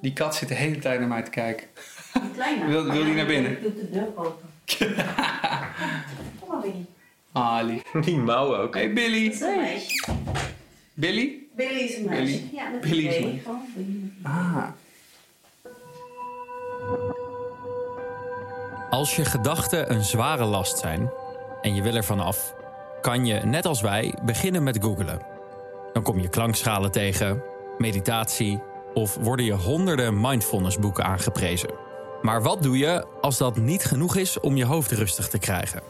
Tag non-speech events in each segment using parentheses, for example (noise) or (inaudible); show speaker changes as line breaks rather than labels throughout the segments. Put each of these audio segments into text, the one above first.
Die kat zit de hele tijd naar mij te kijken.
Kleiner. (laughs)
Wil- wil die naar binnen?
Ik doe de deur open. (laughs) Kom maar, Billy.
Ah, lief.
Die mouw ook.
Hey Billy.
Dat is een meisje.
Billy?
Billy is een meisje.
Billy.
Ja, met
Billy is
een Billy.
Ah.
Als je gedachten een zware last zijn en je wil er vanaf, kan je, net als wij, beginnen met googelen. Dan kom je klankschalen tegen, meditatie of worden je honderden mindfulnessboeken aangeprezen. Maar wat doe je als dat niet genoeg is om je hoofd rustig te krijgen?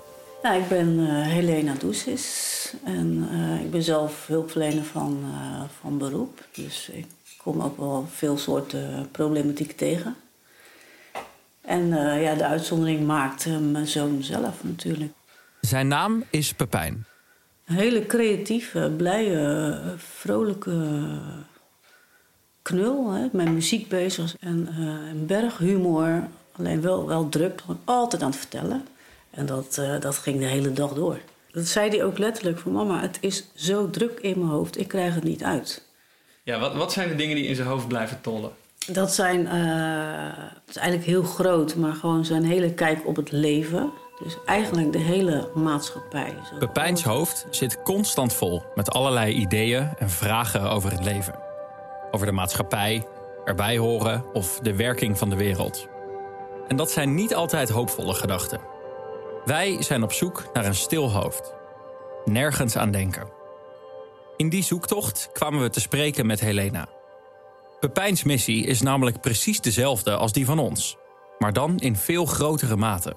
Nou, ik ben eh, Helena Doesis en eh, ik ben zelf hulpverlener van, eh, van beroep. Dus ik kom ook wel veel soorten problematiek tegen. En ja, de uitzondering maakt mijn zoon zelf natuurlijk.
Zijn naam is Pepijn.
Een hele creatieve, blije, eh, vrolijke knul. Hè, met muziek bezig en eh, een berg humor. Alleen wel, wel druk, gewoon altijd aan het vertellen. En dat, eh, dat ging de hele dag door. Dat zei hij ook letterlijk van mama, het is zo druk in mijn hoofd, ik krijg het niet uit.
Ja, wat, wat zijn de dingen die in zijn hoofd blijven tollen?
Dat zijn, eh, het is eigenlijk heel groot, maar gewoon zijn hele kijk op het leven. Dus eigenlijk de hele maatschappij. Zo
Pepijns hoofd zit constant vol met allerlei ideeën en vragen over het leven. Over de maatschappij, erbij horen of de werking van de wereld. En dat zijn niet altijd hoopvolle gedachten. Wij zijn op zoek naar een stil hoofd. Nergens aan denken. In die zoektocht kwamen we te spreken met Helena. Pepijns missie is namelijk precies dezelfde als die van ons, maar dan in veel grotere mate.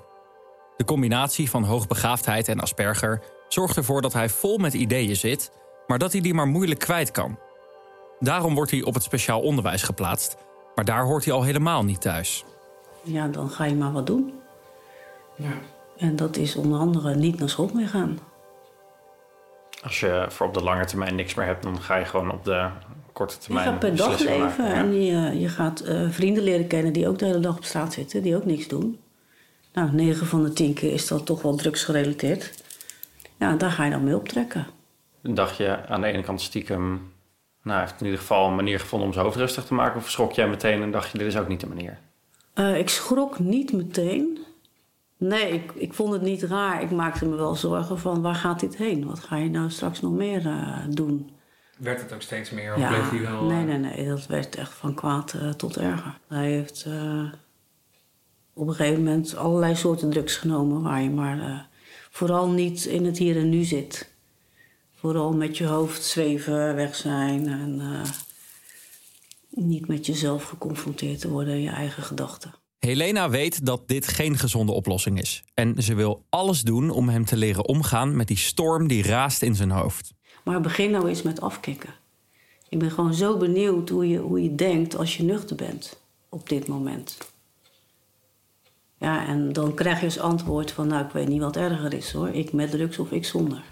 De combinatie van hoogbegaafdheid en Asperger zorgt ervoor dat hij vol met ideeën zit, maar dat hij die maar moeilijk kwijt kan. Daarom wordt hij op het speciaal onderwijs geplaatst, maar daar hoort hij al helemaal niet thuis.
Ja, dan ga je maar wat doen.
Ja.
En dat is onder andere niet naar school meer gaan.
Als je voor op de lange termijn niks meer hebt, dan ga je gewoon op de korte
Je
termijn
gaat per dag leven
maken.
en je, je gaat eh, vrienden leren kennen die ook de hele dag op straat zitten, die ook niks doen. Nou, 9 van de 10 keer is dat toch wel drugsgerelateerd. Ja, daar ga je dan mee optrekken.
Dan dacht je aan de ene kant stiekem... Nou, hij heeft in ieder geval een manier gevonden om zijn hoofd rustig te maken. Of schrok jij meteen en dacht je, dit is ook niet de manier?
Eh, ik schrok niet meteen. Nee, ik, ik vond het niet raar. Ik maakte me wel zorgen van waar gaat dit heen? Wat ga je nou straks nog meer eh, doen?
Werd het ook steeds meer? Of bleef hij wel...
nee,
eh,
nee, nee. Dat werd echt van kwaad tot erger. Hij heeft eh, op een gegeven moment allerlei soorten drugs genomen... waar je maar eh, vooral niet in het hier en nu zit. Vooral met je hoofd zweven, weg zijn... en eh, niet met jezelf geconfronteerd te worden in je eigen gedachten.
Helena weet dat dit geen gezonde oplossing is. En ze wil alles doen om hem te leren omgaan met die storm die raast in zijn hoofd.
Maar begin nou eens met afkicken. Ik ben gewoon zo benieuwd hoe je, hoe je denkt als je nuchter bent op dit moment. Ja, en dan krijg je als antwoord van, nou, ik weet niet wat erger is hoor. Ik met drugs of ik zonder.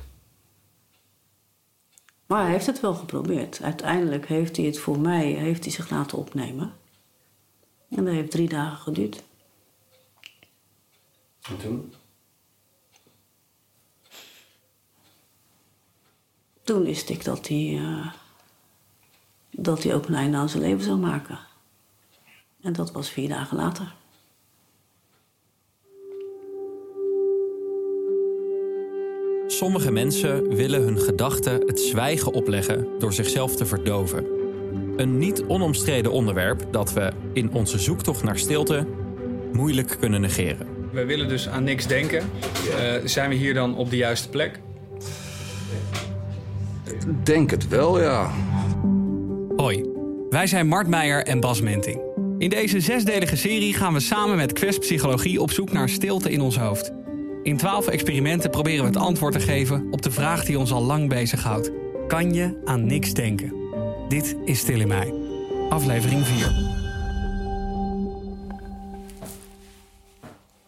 Maar hij heeft het wel geprobeerd. Uiteindelijk heeft hij het voor mij, heeft hij zich laten opnemen. En dat heeft drie dagen geduurd.
En toen?
Toen wist ik dat hij, eh, dat hij ook een einde aan zijn leven zou maken. En dat was vier dagen later.
Sommige mensen willen hun gedachten het zwijgen opleggen door zichzelf te verdoven. Een niet onomstreden onderwerp dat we in onze zoektocht naar stilte moeilijk kunnen negeren.
We willen dus aan niks denken. Eh, zijn we hier dan op de juiste plek?
Denk het wel, ja.
Hoi, wij zijn Mart Meijer en Bas Menting. In deze zesdelige serie gaan we samen met Quest Psychologie op zoek naar stilte in ons hoofd. In twaalf experimenten proberen we het antwoord te geven op de vraag die ons al lang bezighoudt. Kan je aan niks denken? Dit is Stil in Mij, aflevering 4.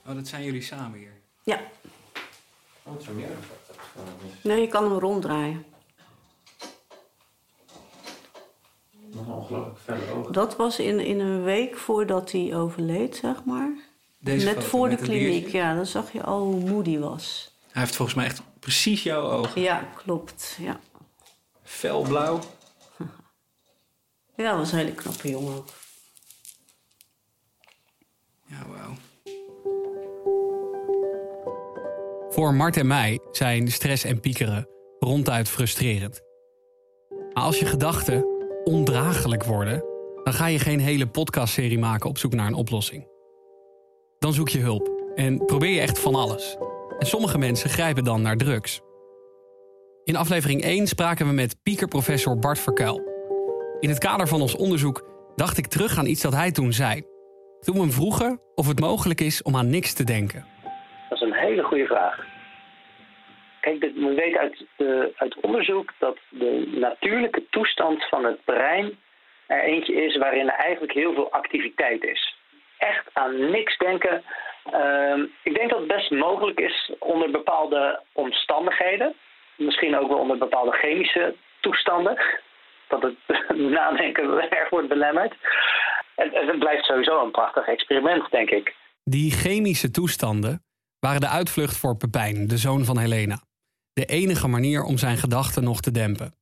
Oh, dat zijn jullie samen hier.
Ja. Nee, je kan hem ronddraaien.
Nog ongelooflijk verder ogen.
Dat was in, in een week voordat hij overleed, zeg maar.
Deze
Net
foto
voor de kliniek, ja. Dan zag je al hoe moe die was.
Hij heeft volgens mij echt precies jouw ogen.
Ja, klopt. Ja,
Felblauw.
ja dat was een hele knappe jongen ook.
Ja, wauw.
Voor Mart en mij zijn stress en piekeren ronduit frustrerend. Maar als je gedachten ondraaglijk worden, dan ga je geen hele podcastserie maken op zoek naar een oplossing. Dan zoek je hulp en probeer je echt van alles. En sommige mensen grijpen dan naar drugs. In aflevering 1 spraken we met piekerprofessor Bart Verkuil. In het kader van ons onderzoek dacht ik terug aan iets dat hij toen zei. Toen we hem vroegen of het mogelijk is om aan niks te denken.
Dat is een hele goede vraag. Kijk, we weten uit, uit onderzoek dat de natuurlijke toestand van het brein er eentje is waarin er eigenlijk heel veel activiteit is. Echt aan niks denken. Ehm, ik denk dat het best mogelijk is onder bepaalde omstandigheden. Misschien ook wel onder bepaalde chemische toestanden. Dat het (laughs) nadenken erg wordt belemmerd. En, en het blijft sowieso een prachtig experiment, denk ik.
Die chemische toestanden waren de uitvlucht voor Pepijn, de zoon van Helena. De enige manier om zijn gedachten nog te dempen.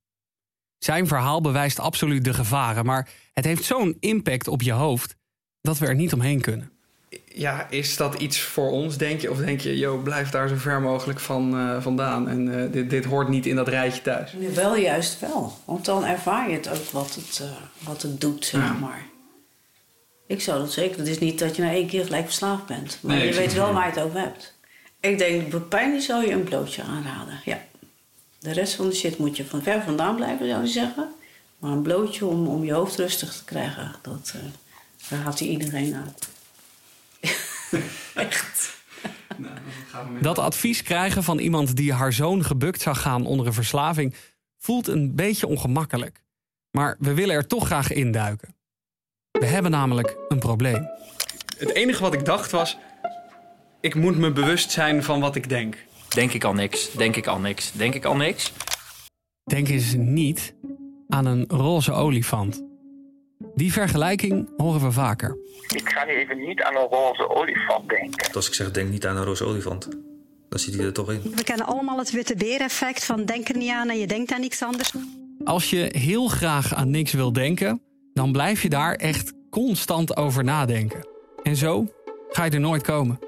Zijn verhaal bewijst absoluut de gevaren, maar het heeft zo'n impact op je hoofd dat we er niet omheen kunnen.
Ja, is dat iets voor ons, denk je? Of denk je, joh, blijf daar zo ver mogelijk van, eh, vandaan. En eh, dit, dit hoort niet in dat rijtje thuis.
Nu wel juist wel. Want dan ervaar je het ook wat het, eh, wat het doet, zeg
Ja.
maar. Ik zou dat zeker. Het is niet dat je na één keer gelijk verslaafd bent. Maar
Nee,
je weet wel waar je het over hebt. Ik denk, bij pijn zou je een blootje aanraden. Ja. De rest van de shit moet je van ver vandaan blijven, zou je zeggen. Maar een blootje om, om je hoofd rustig te krijgen, dat uh, raadt hij iedereen aan. (laughs) Echt.
Dat advies krijgen van iemand die haar zoon gebukt zou gaan onder een verslaving voelt een beetje ongemakkelijk. Maar we willen er toch graag induiken. We hebben namelijk een probleem.
Het enige wat ik dacht was... ik moet me bewust zijn van wat ik denk.
Denk ik al niks? Denk ik al niks? Denk ik al niks?
Denk eens niet aan een roze olifant. Die vergelijking horen we vaker.
Ik ga nu even niet aan een roze olifant denken.
Als ik zeg denk niet aan een roze olifant, dan zit hij er toch in.
We kennen allemaal het witte beer-effect van denk er niet aan en je denkt aan niks anders.
Als je heel graag aan niks wil denken, dan blijf je daar echt constant over nadenken. En zo ga je er nooit komen.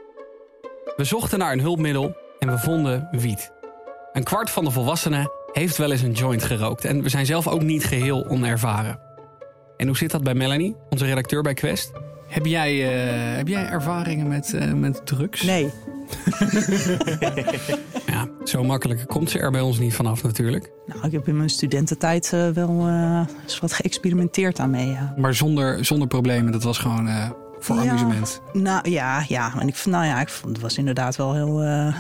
We zochten naar een hulpmiddel en we vonden wiet. Een kwart van de volwassenen heeft wel eens een joint gerookt en we zijn zelf ook niet geheel onervaren. En hoe zit dat bij Melanie, onze redacteur bij Quest?
Heb jij, eh, heb jij ervaringen met, eh, met drugs?
Nee. (laughs)
Ja, zo makkelijk komt ze er bij ons niet vanaf natuurlijk.
Nou, ik heb in mijn studententijd uh, wel uh, eens wat geëxperimenteerd aan mee. Ja.
Maar zonder, zonder problemen, dat was gewoon uh, voor
ja,
amusement?
Nou ja, ja. En ik, nou ja, ik vond het was inderdaad wel heel uh,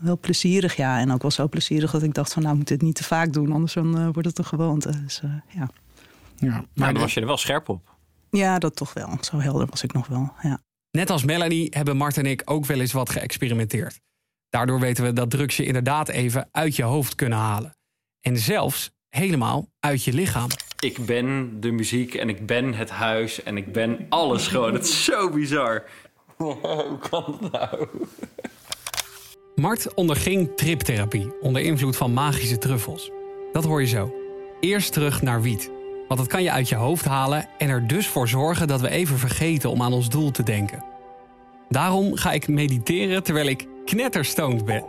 wel plezierig. Ja. En ook wel zo plezierig dat ik dacht van nou moet dit niet te vaak doen. Anders dan wordt het een gewoonte. Dus, ja.
Ja, maar, dan was je er wel scherp op.
Ja, dat toch wel. Zo helder was ik nog wel, ja.
Net als Melanie hebben Mart en ik ook wel eens wat geëxperimenteerd. Daardoor weten we dat drugs je inderdaad even uit je hoofd kunnen halen. En zelfs helemaal uit je lichaam.
Ik ben de muziek en ik ben het huis en ik ben alles gewoon. Het is zo bizar. (laughs) Hoe kan dat nou?
Mart onderging triptherapie onder invloed van magische truffels. Dat hoor je zo. Eerst terug naar wiet. Want dat kan je uit je hoofd halen en er dus voor zorgen dat we even vergeten om aan ons doel te denken. Daarom ga ik mediteren terwijl ik knetterstoned ben.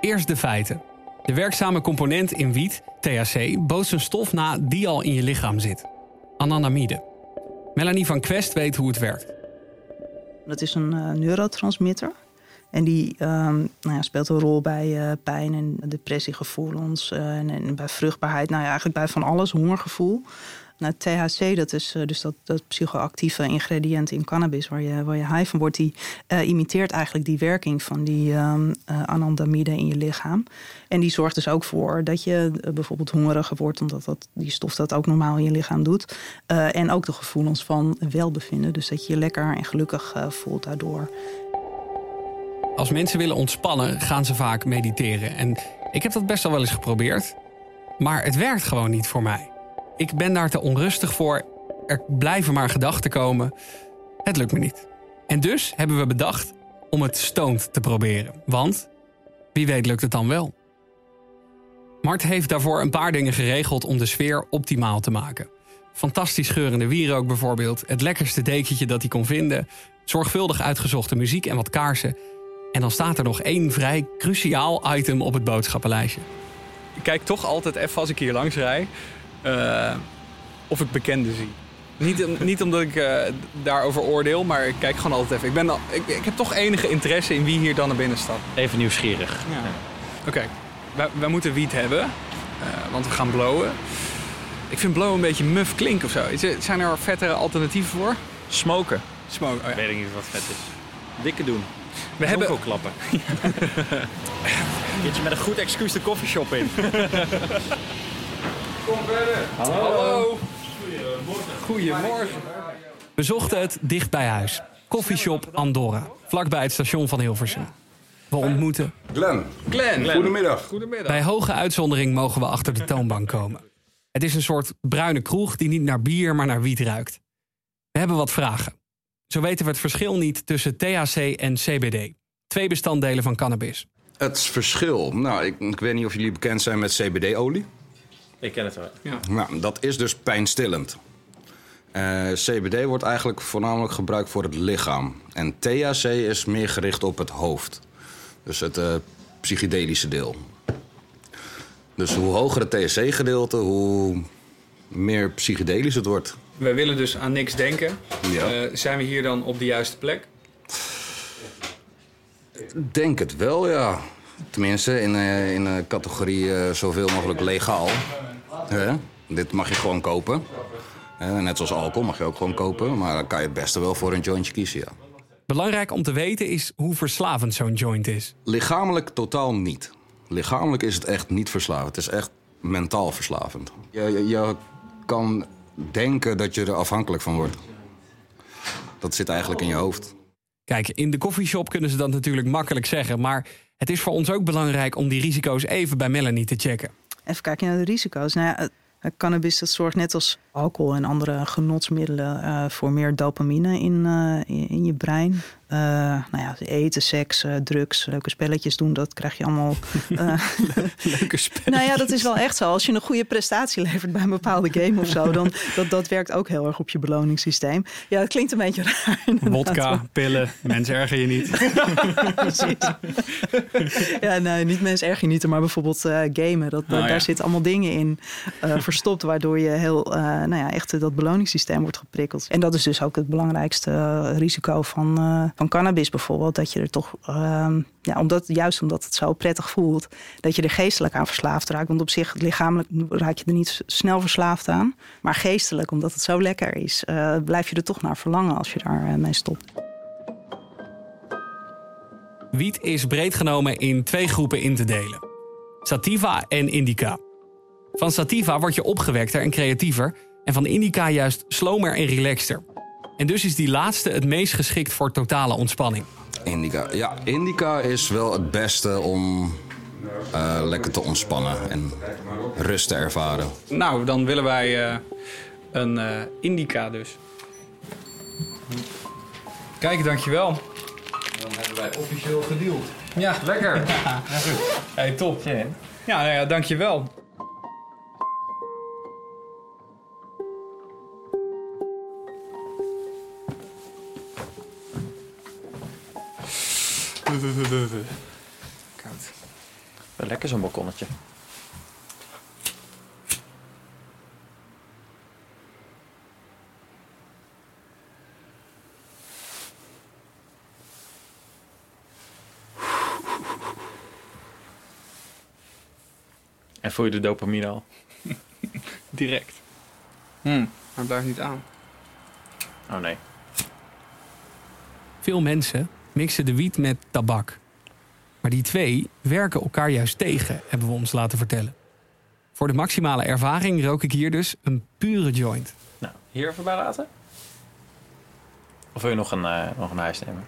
Eerst de feiten. De werkzame component in wiet, THC, bootst een stof na die al in je lichaam zit. Anandamide. Melanie van Quest weet hoe het werkt.
Dat is een uh, neurotransmitter. En die um, nou ja, speelt een rol bij uh, pijn en depressiegevoelens uh, en, en, bij vruchtbaarheid. Nou ja, eigenlijk bij van alles, hongergevoel. Nou, THC, dat is uh, dus dat, dat psychoactieve ingrediënt in cannabis waar je, waar je high van wordt, die imiteert eigenlijk die werking van die um, anandamide in je lichaam. En die zorgt dus ook voor dat je bijvoorbeeld hongeriger wordt, omdat dat, die stof dat ook normaal in je lichaam doet. en ook de gevoelens van welbevinden, dus dat je je lekker en gelukkig voelt daardoor.
Als mensen willen ontspannen, gaan ze vaak mediteren. En ik heb dat best wel wel eens geprobeerd. Maar het werkt gewoon niet voor mij. Ik ben daar te onrustig voor. Er blijven maar gedachten komen. Het lukt me niet. En dus hebben we bedacht: om het stoned te proberen. Want wie weet lukt het dan wel. Mart heeft daarvoor een paar dingen geregeld om de sfeer optimaal te maken. Fantastisch geurende wierook bijvoorbeeld, het lekkerste dekentje dat hij kon vinden, zorgvuldig uitgezochte muziek en wat kaarsen. En dan staat er nog één vrij cruciaal item op het boodschappenlijstje.
Ik kijk toch altijd even als ik hier langs rij uh, of ik bekenden zie. Niet, niet omdat ik uh, daarover oordeel, maar ik kijk gewoon altijd even. Ik, ben al, ik, ik, heb toch enige interesse in wie hier dan naar binnen staat.
Even nieuwsgierig. Ja.
Oké, okay. wij, wij, moeten wiet hebben, uh, want we gaan blowen. Ik vind blowen een beetje muf klink of zo. Zijn er vettere alternatieven voor?
Smoken.
Smoken, oh ja.
Ik weet niet wat vet is. Dikke doen.
We hebben
ook klappen. Beetje met een goed excuus de koffieshop in.
Kom verder.
Hallo.
Hallo. Goedemorgen.
We zochten het dicht bij huis. Koffieshop Andorra, vlakbij het station van Hilversum. We ontmoeten...
Glenn.
Glenn.
Goedemiddag.
Goedemiddag.
Bij hoge uitzondering mogen we achter de toonbank komen. Het is een soort bruine kroeg die niet naar bier, maar naar wiet ruikt. We hebben wat vragen. Zo weten we het verschil niet tussen THC en CBD. Twee bestanddelen van cannabis.
Het verschil. Nou, ik, ik weet niet of jullie bekend zijn met CBD-olie.
Ik ken het wel.
Ja.
Nou, dat is dus pijnstillend. Uh, CBD wordt eigenlijk voornamelijk gebruikt voor het lichaam. En THC is meer gericht op het hoofd. Dus het uh, psychedelische deel. Dus hoe hoger het THC-gedeelte, hoe meer psychedelisch het wordt.
We willen dus aan niks denken.
Ja.
Uh, zijn we hier dan op de juiste plek?
Denk het wel, ja. Tenminste, in, uh, in de categorie uh, zoveel mogelijk legaal. Dit mag je gewoon kopen. net zoals alcohol mag je ook gewoon kopen. Maar dan kan je het beste wel voor een jointje kiezen, ja.
Belangrijk om te weten is hoe verslavend zo'n joint is.
Lichamelijk totaal niet. Lichamelijk is het echt niet verslavend. Het is echt mentaal verslavend. Je, je, je kan denken dat je er afhankelijk van wordt. Dat zit eigenlijk in je hoofd.
Kijk, in de koffieshop kunnen ze dat natuurlijk makkelijk zeggen. Maar het is voor ons ook belangrijk om die risico's even bij Melanie te checken.
Even kijken naar de risico's. Nou ja, Cannabis dat zorgt net als alcohol en andere genotsmiddelen uh, voor meer dopamine in, uh, in, in, je brein. Uh, nou ja, eten, seks, drugs, leuke spelletjes doen, dat krijg je allemaal. (laughs)
leuke spelletjes.
Nou ja, dat is wel echt zo. Als je een goede prestatie levert bij een bepaalde game of zo, (laughs) dan dat, dat werkt ook heel erg op je beloningssysteem. Ja, dat klinkt een beetje raar.
Wodka, pillen, mensen erger je niet. (laughs)
Precies. ja, nee, niet mensen erger je niet, maar bijvoorbeeld gamen. Dat, oh, daar ja. zitten allemaal dingen in verstopt, waardoor je heel, nou ja, echt dat beloningssysteem wordt geprikkeld. En dat is dus ook het belangrijkste risico van, van cannabis bijvoorbeeld. Dat je er toch, ja, omdat, juist omdat het zo prettig voelt, dat je er geestelijk aan verslaafd raakt. Want op zich, lichamelijk raak je er niet snel verslaafd aan. Maar geestelijk, omdat het zo lekker is, uh, blijf je er toch naar verlangen als je daarmee mee stopt.
Wiet is breed genomen in twee groepen in te delen: sativa en indica. Van sativa word je opgewekter en creatiever, en van indica juist slomer en relaxter. En dus is die laatste het meest geschikt voor totale ontspanning.
Indica. Ja, indica is wel het beste om uh, lekker te ontspannen en rust te ervaren.
Nou, dan willen wij uh, een uh, indica dus. Kijk, dankjewel.
Dan hebben wij officieel gedeeld.
Ja,
lekker. (laughs)
Ja, goed. Hey, top. Ja, nou ja, dankjewel.
Balkonnetje. En voel je de dopamine al? (laughs)
Direct. Hmm, maar blijft niet aan.
Oh nee.
Veel mensen mixen de wiet met tabak. Maar die twee werken elkaar juist tegen, hebben we ons laten vertellen. Voor de maximale ervaring rook ik hier dus een pure joint.
Nou, hier even bij laten? Of wil je nog een, uh, nog een huis nemen?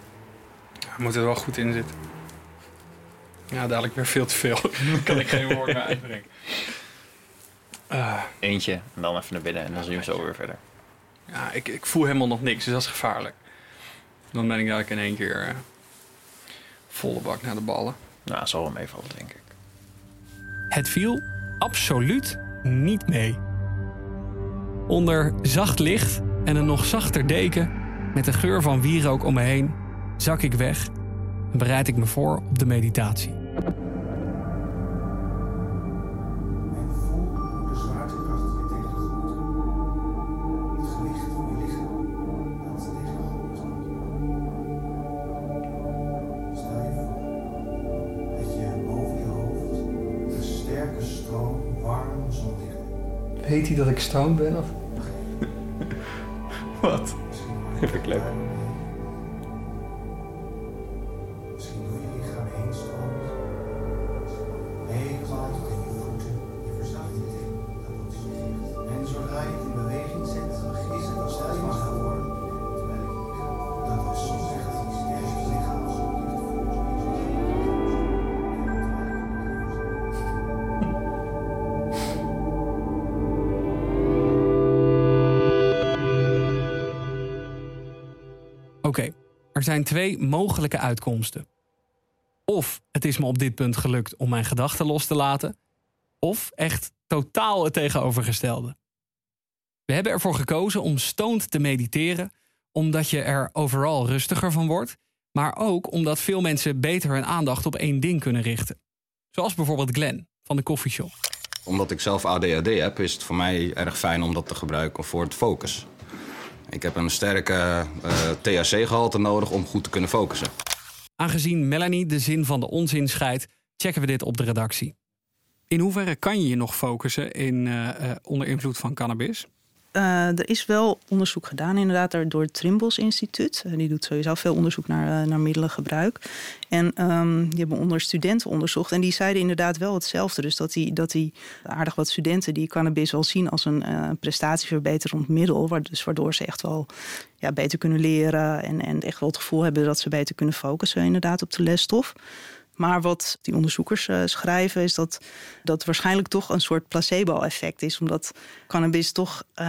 Ja, moet er wel goed in zitten. Ja, dadelijk weer veel te veel. Dan (laughs) kan ik geen woord meer uitbrengen.
Uh, Eentje en dan even naar binnen en dan zien we zo weer verder.
Ja, ik, ik voel helemaal nog niks, dus dat is gevaarlijk. Dan ben ik eigenlijk in één keer uh,
volle bak naar de ballen.
Nou, zal wel meevallen, denk ik.
Het viel absoluut niet mee. Onder zacht licht en een nog zachter deken, met de geur van wierook om me heen, zak ik weg en bereid ik me voor op de meditatie.
Weet hij dat ik stroom ben? Of? (laughs) Wat?
Even klep.
Zijn twee mogelijke uitkomsten. Of het is me op dit punt gelukt om mijn gedachten los te laten, of echt totaal het tegenovergestelde. We hebben ervoor gekozen om stoned te mediteren, omdat je er overal rustiger van wordt, maar ook omdat veel mensen beter hun aandacht op één ding kunnen richten. Zoals bijvoorbeeld Glenn van de koffieshop.
Omdat ik zelf ADHD heb, is het voor mij erg fijn om dat te gebruiken voor het focus. Ik heb een sterke eh, THC-gehalte nodig om goed te kunnen focussen.
Aangezien Melanie de zin van de onzin scheidt, checken we dit op de redactie.
In hoeverre kan je je nog focussen in, eh, eh, onder invloed van cannabis?
Eh, er is wel onderzoek gedaan, inderdaad, door het Trimbos Instituut. Uh, die doet sowieso veel onderzoek naar, uh, naar middelengebruik. En um, die hebben onder studenten onderzocht. En die zeiden inderdaad wel hetzelfde. Dus dat die, dat die aardig wat studenten die cannabis wel zien als een prestatieverbeterend middel. Dus waardoor ze echt wel ja, beter kunnen leren. En, en echt wel het gevoel hebben dat ze beter kunnen focussen, inderdaad, op de lesstof. Maar wat die onderzoekers uh, schrijven is dat dat waarschijnlijk toch een soort placebo-effect is. Omdat cannabis toch, uh,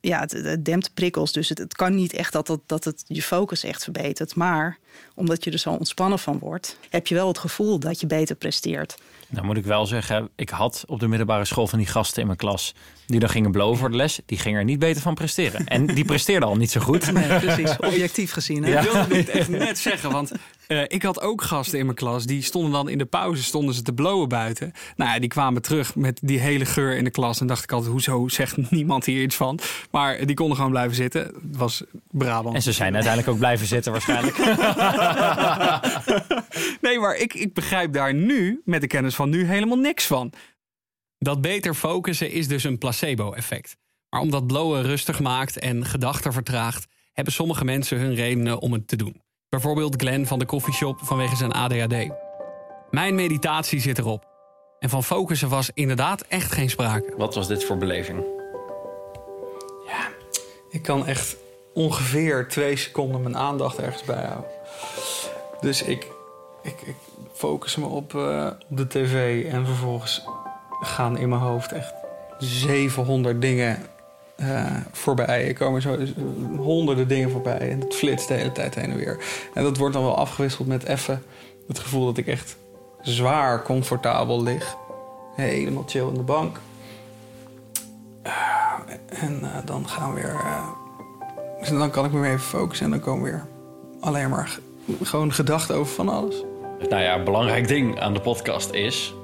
ja, het, het, dempt prikkels. Dus het, het kan niet echt dat, dat, dat het je focus echt verbetert. Maar omdat je er zo ontspannen van wordt, heb je wel het gevoel dat je beter presteert.
Nou moet ik wel zeggen, ik had op de middelbare school van die gasten in mijn klas... die dan gingen blowen voor de les, die gingen er niet beter van presteren. En die presteerden al niet zo goed.
Nee, precies, objectief gezien. Hè?
Ja. Ik wilde dit echt net zeggen, want uh, ik had ook gasten in mijn klas... die stonden dan in de pauze stonden ze te blowen buiten. Nou ja, die kwamen terug met die hele geur in de klas... en dacht ik altijd, hoezo zegt niemand hier iets van? Maar die konden gewoon blijven zitten. Het was Brabant.
En ze zijn uiteindelijk ook blijven zitten waarschijnlijk. (laughs) (laughs)
nee, maar ik, ik begrijp daar nu, met de kennis van nu, helemaal niks van.
Dat beter focussen is dus een placebo-effect. Maar omdat blowen rustig maakt en gedachten vertraagt, hebben sommige mensen hun redenen om het te doen. Bijvoorbeeld Glenn van de koffieshop vanwege zijn ADHD. Mijn meditatie zit erop. En van focussen was inderdaad echt geen sprake.
Wat was dit voor beleving?
Ja, ik kan echt ongeveer twee seconden mijn aandacht ergens bijhouden. Dus ik, ik, ik focus me op, uh, op de tv en vervolgens gaan in mijn hoofd echt 700 dingen uh, voorbij. Er komen zo honderden dingen voorbij en het flitst de hele tijd heen en weer. En dat wordt dan wel afgewisseld met even het gevoel dat ik echt zwaar comfortabel lig. Helemaal chill in de bank. Uh, en dan gaan we weer. dus dan kan ik me weer even focussen en dan komen weer alleen maar gewoon gedachten over van alles.
Nou ja, een belangrijk ding aan de podcast is.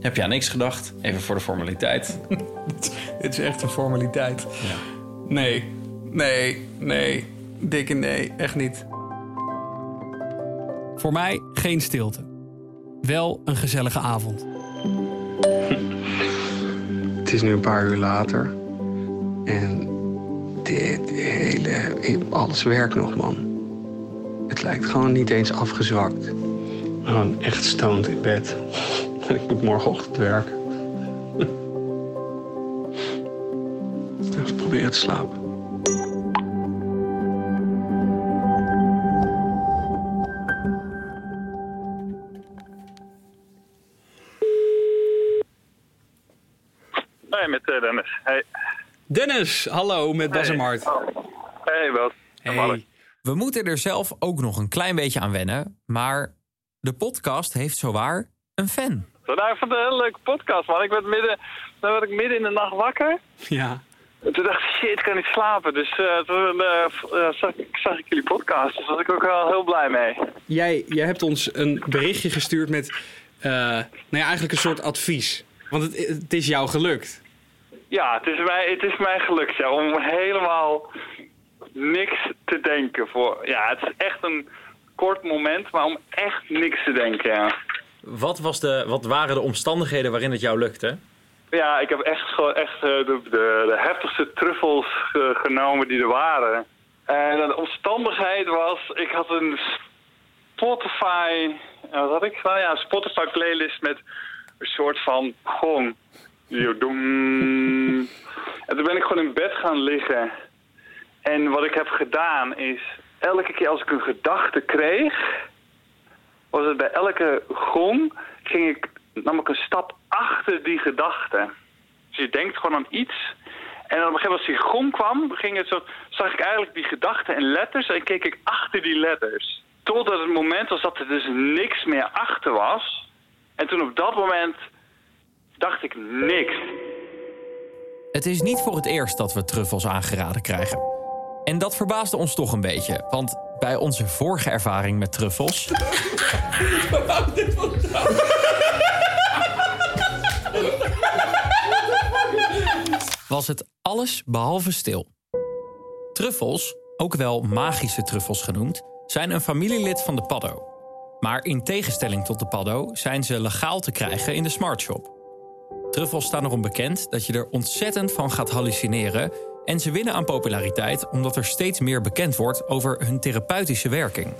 Heb je aan niks gedacht? Even voor de formaliteit. (laughs)
Dit is echt een formaliteit.
Ja.
Nee, nee, nee. Dikke nee, echt niet.
Voor mij geen stilte. Wel een gezellige avond.
Het is nu een paar uur later. En dit hele. Alles werkt nog, man. Het lijkt gewoon niet eens afgezwakt. Gewoon echt stoned in bed. En (laughs) ik moet morgenochtend werken. (laughs) Dus probeer te slapen.
Nee, met uh, Dennis. Hey.
Dennis, hallo, met Bas en Mart.
Hey, Bas.
Hey.
We moeten er zelf ook nog een klein beetje aan wennen, maar de podcast heeft zowaar een fan.
Nou, ik vond het een hele leuke podcast, man. Ik werd midden, dan werd ik midden in de nacht wakker.
Ja.
En toen dacht ik, shit, ik kan niet slapen. Dus eh, toen eh, eh, zag, ik, zag ik jullie podcast. Dus daar was ik ook wel heel blij mee.
Jij, jij hebt ons een berichtje gestuurd met eh, nou ja, eigenlijk een soort advies. Want het, het is jou gelukt.
Ja, het is mij, het is mij gelukt ja, om helemaal niks te denken. Voor, ja, het is echt een kort moment, maar om echt niks te denken, ja.
Wat, was de, wat waren de omstandigheden waarin het jou lukte?
Ja, ik heb echt, gewoon echt eh, de, de, de heftigste truffels genomen die er waren. En de omstandigheid was, ik had een Spotify, eh, wat had ik gedaan? Ja, Spotify playlist met een soort van gong. En toen ben ik gewoon in bed gaan liggen. En wat ik heb gedaan is, elke keer als ik een gedachte kreeg, was het bij elke gong, ging ik, nam ik een stap achter die gedachte. Dus je denkt gewoon aan iets. En op een gegeven moment als die gong kwam, ging het zo, zag ik eigenlijk die gedachten in letters en keek ik achter die letters. Totdat het moment was dat er dus niks meer achter was. En toen op dat moment dacht ik niks.
Het is niet voor het eerst dat we truffels aangeraden krijgen. En dat verbaasde ons toch een beetje, want bij onze vorige ervaring met truffels (laughs) was het alles behalve stil. Truffels, ook wel magische truffels genoemd, zijn een familielid van de paddo. Maar in tegenstelling tot de paddo zijn ze legaal te krijgen in de smartshop. Truffels staan erom bekend dat je er ontzettend van gaat hallucineren. En ze winnen aan populariteit omdat er steeds meer bekend wordt over hun therapeutische werking.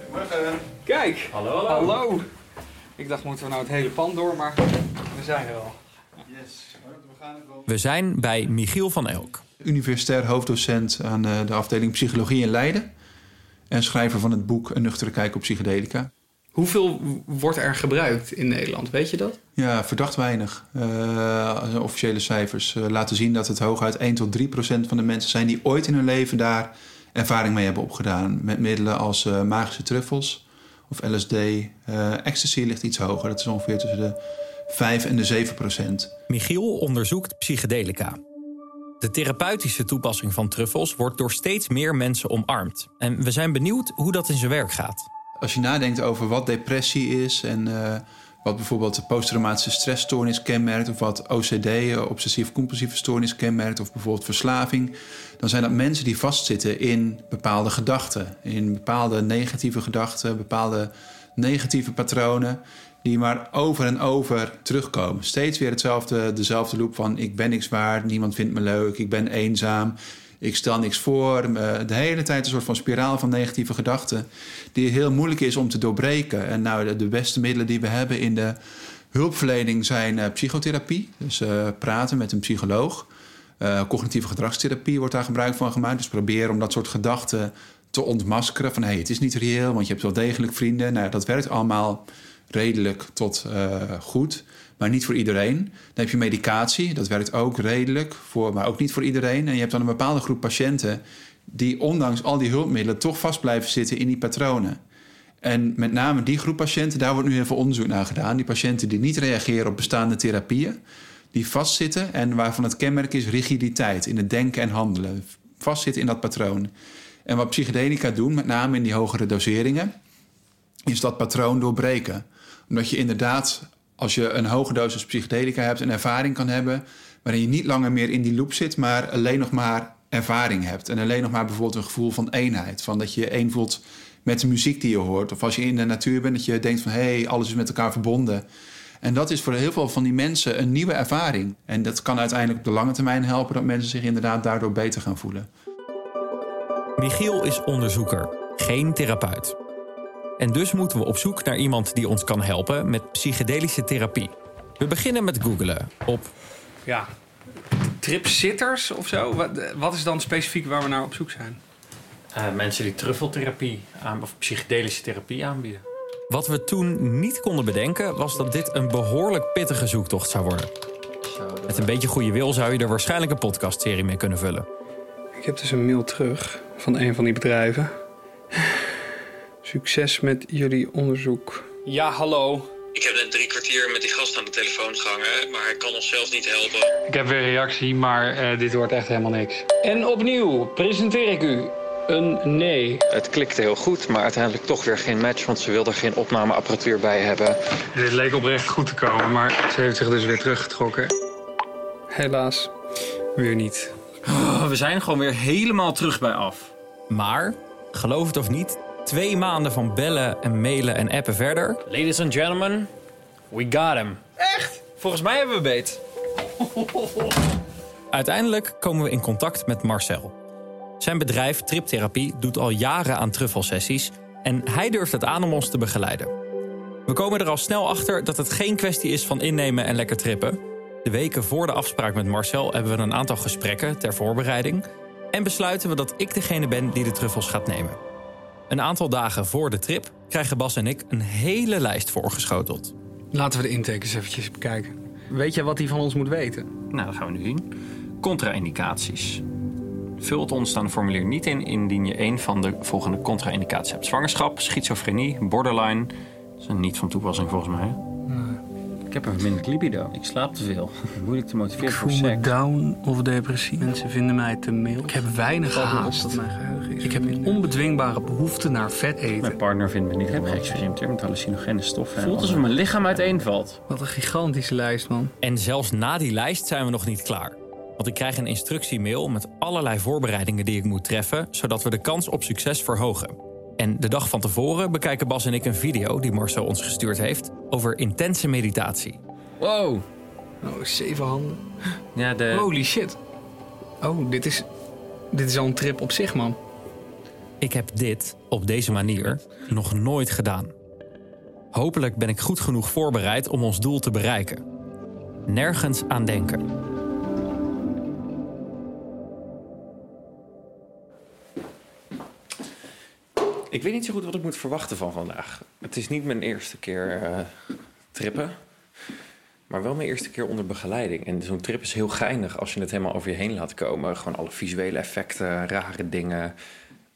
Kijk. Hallo, hallo. Ik dacht, moeten we nou het hele pand door, maar we zijn er al.
We zijn bij Michiel van Elk.
Universitair hoofddocent aan eh, de afdeling Psychologie in Leiden. En schrijver van het boek Een nuchtere kijk op psychedelica.
Hoeveel wordt er gebruikt in Nederland? Weet je dat?
Ja, verdacht weinig. Eh, officiële cijfers eh, laten zien dat het hooguit 1 tot 3 procent van de mensen zijn die ooit in hun leven daar ervaring mee hebben opgedaan. Met middelen als eh, magische truffels of LSD. Eh, ecstasy ligt iets hoger. Dat is ongeveer tussen de 5 en de 7 procent.
Michiel onderzoekt psychedelica. De therapeutische toepassing van truffels wordt door steeds meer mensen omarmd. En we zijn benieuwd hoe dat in zijn werk gaat.
Als je nadenkt over wat depressie is en eh, wat bijvoorbeeld de posttraumatische stressstoornis kenmerkt, of wat OCD, eh, obsessief-compulsieve stoornis kenmerkt, of bijvoorbeeld verslaving, dan zijn dat mensen die vastzitten in bepaalde gedachten, in bepaalde negatieve gedachten, bepaalde negatieve patronen, die maar over en over terugkomen. Steeds weer hetzelfde, dezelfde loop van ik ben niks waard, niemand vindt me leuk, ik ben eenzaam, ik stel niks voor. Eh, De hele tijd een soort van spiraal van negatieve gedachten. Die heel moeilijk is om te doorbreken. En nou, de- beste middelen die we hebben in de hulpverlening zijn eh, psychotherapie. Dus eh, praten met een psycholoog. Cognitieve gedragstherapie wordt daar gebruik van gemaakt. Dus proberen om dat soort gedachten te ontmaskeren. Van hé, hey, het is niet reëel, want je hebt wel degelijk vrienden. Nou, dat werkt allemaal redelijk tot goed. Maar niet voor iedereen. Dan heb je medicatie, dat werkt ook redelijk, voor, maar ook niet voor iedereen. En je hebt dan een bepaalde groep patiënten die ondanks al die hulpmiddelen toch vast blijven zitten in die patronen. En met name die groep patiënten, daar wordt nu heel veel onderzoek naar gedaan. Die patiënten die niet reageren op bestaande therapieën, die vastzitten en waarvan het kenmerk is rigiditeit in het denken en handelen. Vastzitten in dat patroon. En wat psychedelica doen, met name in die hogere doseringen, is dat patroon doorbreken. Omdat je inderdaad, als je een hoge dosis psychedelica hebt, een ervaring kan hebben waarin je niet langer meer in die loop zit, maar alleen nog maar ervaring hebt. En alleen nog maar bijvoorbeeld een gevoel van eenheid. Van dat je één voelt met de muziek die je hoort. Of als je in de natuur bent, dat je denkt van hé, hey, alles is met elkaar verbonden. En dat is voor heel veel van die mensen een nieuwe ervaring. En dat kan uiteindelijk op de lange termijn helpen dat mensen zich inderdaad daardoor beter gaan voelen.
Michiel is onderzoeker, geen therapeut. En dus moeten we op zoek naar iemand die ons kan helpen met psychedelische therapie. We beginnen met googelen op
Ja. Tripsitters of zo? Wat, wat is dan specifiek waar we naar op zoek zijn?
Eh, mensen die truffeltherapie aan, of psychedelische therapie aanbieden.
Wat we toen niet konden bedenken was dat dit een behoorlijk pittige zoektocht zou worden. Met een beetje goede wil zou je er waarschijnlijk een podcastserie mee kunnen vullen.
Ik heb dus een mail terug van een van die bedrijven. Succes met jullie onderzoek. Ja, hallo.
Ik heb net drie kwartier met die gast aan de telefoon gehangen, maar hij kan ons zelf niet helpen.
Ik heb weer reactie, maar eh, dit wordt echt helemaal niks. En opnieuw presenteer ik u een nee.
Het klikte heel goed, maar uiteindelijk toch weer geen match, want ze wilden geen opnameapparatuur bij hebben.
Dit leek oprecht goed te komen, maar ze heeft zich dus weer teruggetrokken. Helaas, weer niet.
Oh, we zijn gewoon weer helemaal terug bij af.
Maar, geloof het of niet, twee maanden van bellen en mailen en appen verder.
Ladies and gentlemen, we got him. Echt? Volgens mij hebben we beet. (laughs)
Uiteindelijk komen we in contact met Marcel. Zijn bedrijf Triptherapie doet al jaren aan truffelsessies en hij durft het aan om ons te begeleiden. We komen er al snel achter dat het geen kwestie is van innemen en lekker trippen. De weken voor de afspraak met Marcel hebben we een aantal gesprekken ter voorbereiding en besluiten we dat ik degene ben die de truffels gaat nemen. Een aantal dagen voor de trip krijgen Bas en ik een hele lijst voorgeschoteld.
Laten we de intakers eventjes bekijken. Weet je wat hij van ons moet weten?
Nou, dat gaan we nu zien. Contra-indicaties. Vul het onderstaande formulier niet in indien je een van de volgende contra-indicaties hebt. Zwangerschap, schizofrenie, borderline. Dat is niet van toepassing volgens mij. Ik heb een verminderd libido. Ik slaap te veel. (laughs) Moeilijk te motiveren
Ik
voor
voel me
seks.
down of depressief. Mensen vinden mij te mild. Ik heb weinig haast. Dat mijn geheugen is. Ik heb een onbedwingbare behoefte naar vet eten.
Mijn partner vindt me niet helemaal geëxperimenteerd met hallucinogene stoffen. Voelt alsof mijn lichaam uiteenvalt.
Wat een gigantische lijst, man.
En zelfs na die lijst zijn we nog niet klaar. Want ik krijg een instructiemail met allerlei voorbereidingen die ik moet treffen, zodat we de kans op succes verhogen. En de dag van tevoren bekijken Bas en ik een video die Marcel ons gestuurd heeft over intense meditatie.
Wow. Oh, zeven handen.
Ja, de...
Holy shit. Oh, dit is, dit is al een trip op zich, man.
Ik heb dit op deze manier nog nooit gedaan. Hopelijk ben ik goed genoeg voorbereid om ons doel te bereiken. Nergens aan denken.
Ik weet niet zo goed wat ik moet verwachten van vandaag. Het is niet mijn eerste keer eh, trippen. Maar wel mijn eerste keer onder begeleiding. En zo'n trip is heel geinig als je het helemaal over je heen laat komen. Gewoon alle visuele effecten, rare dingen.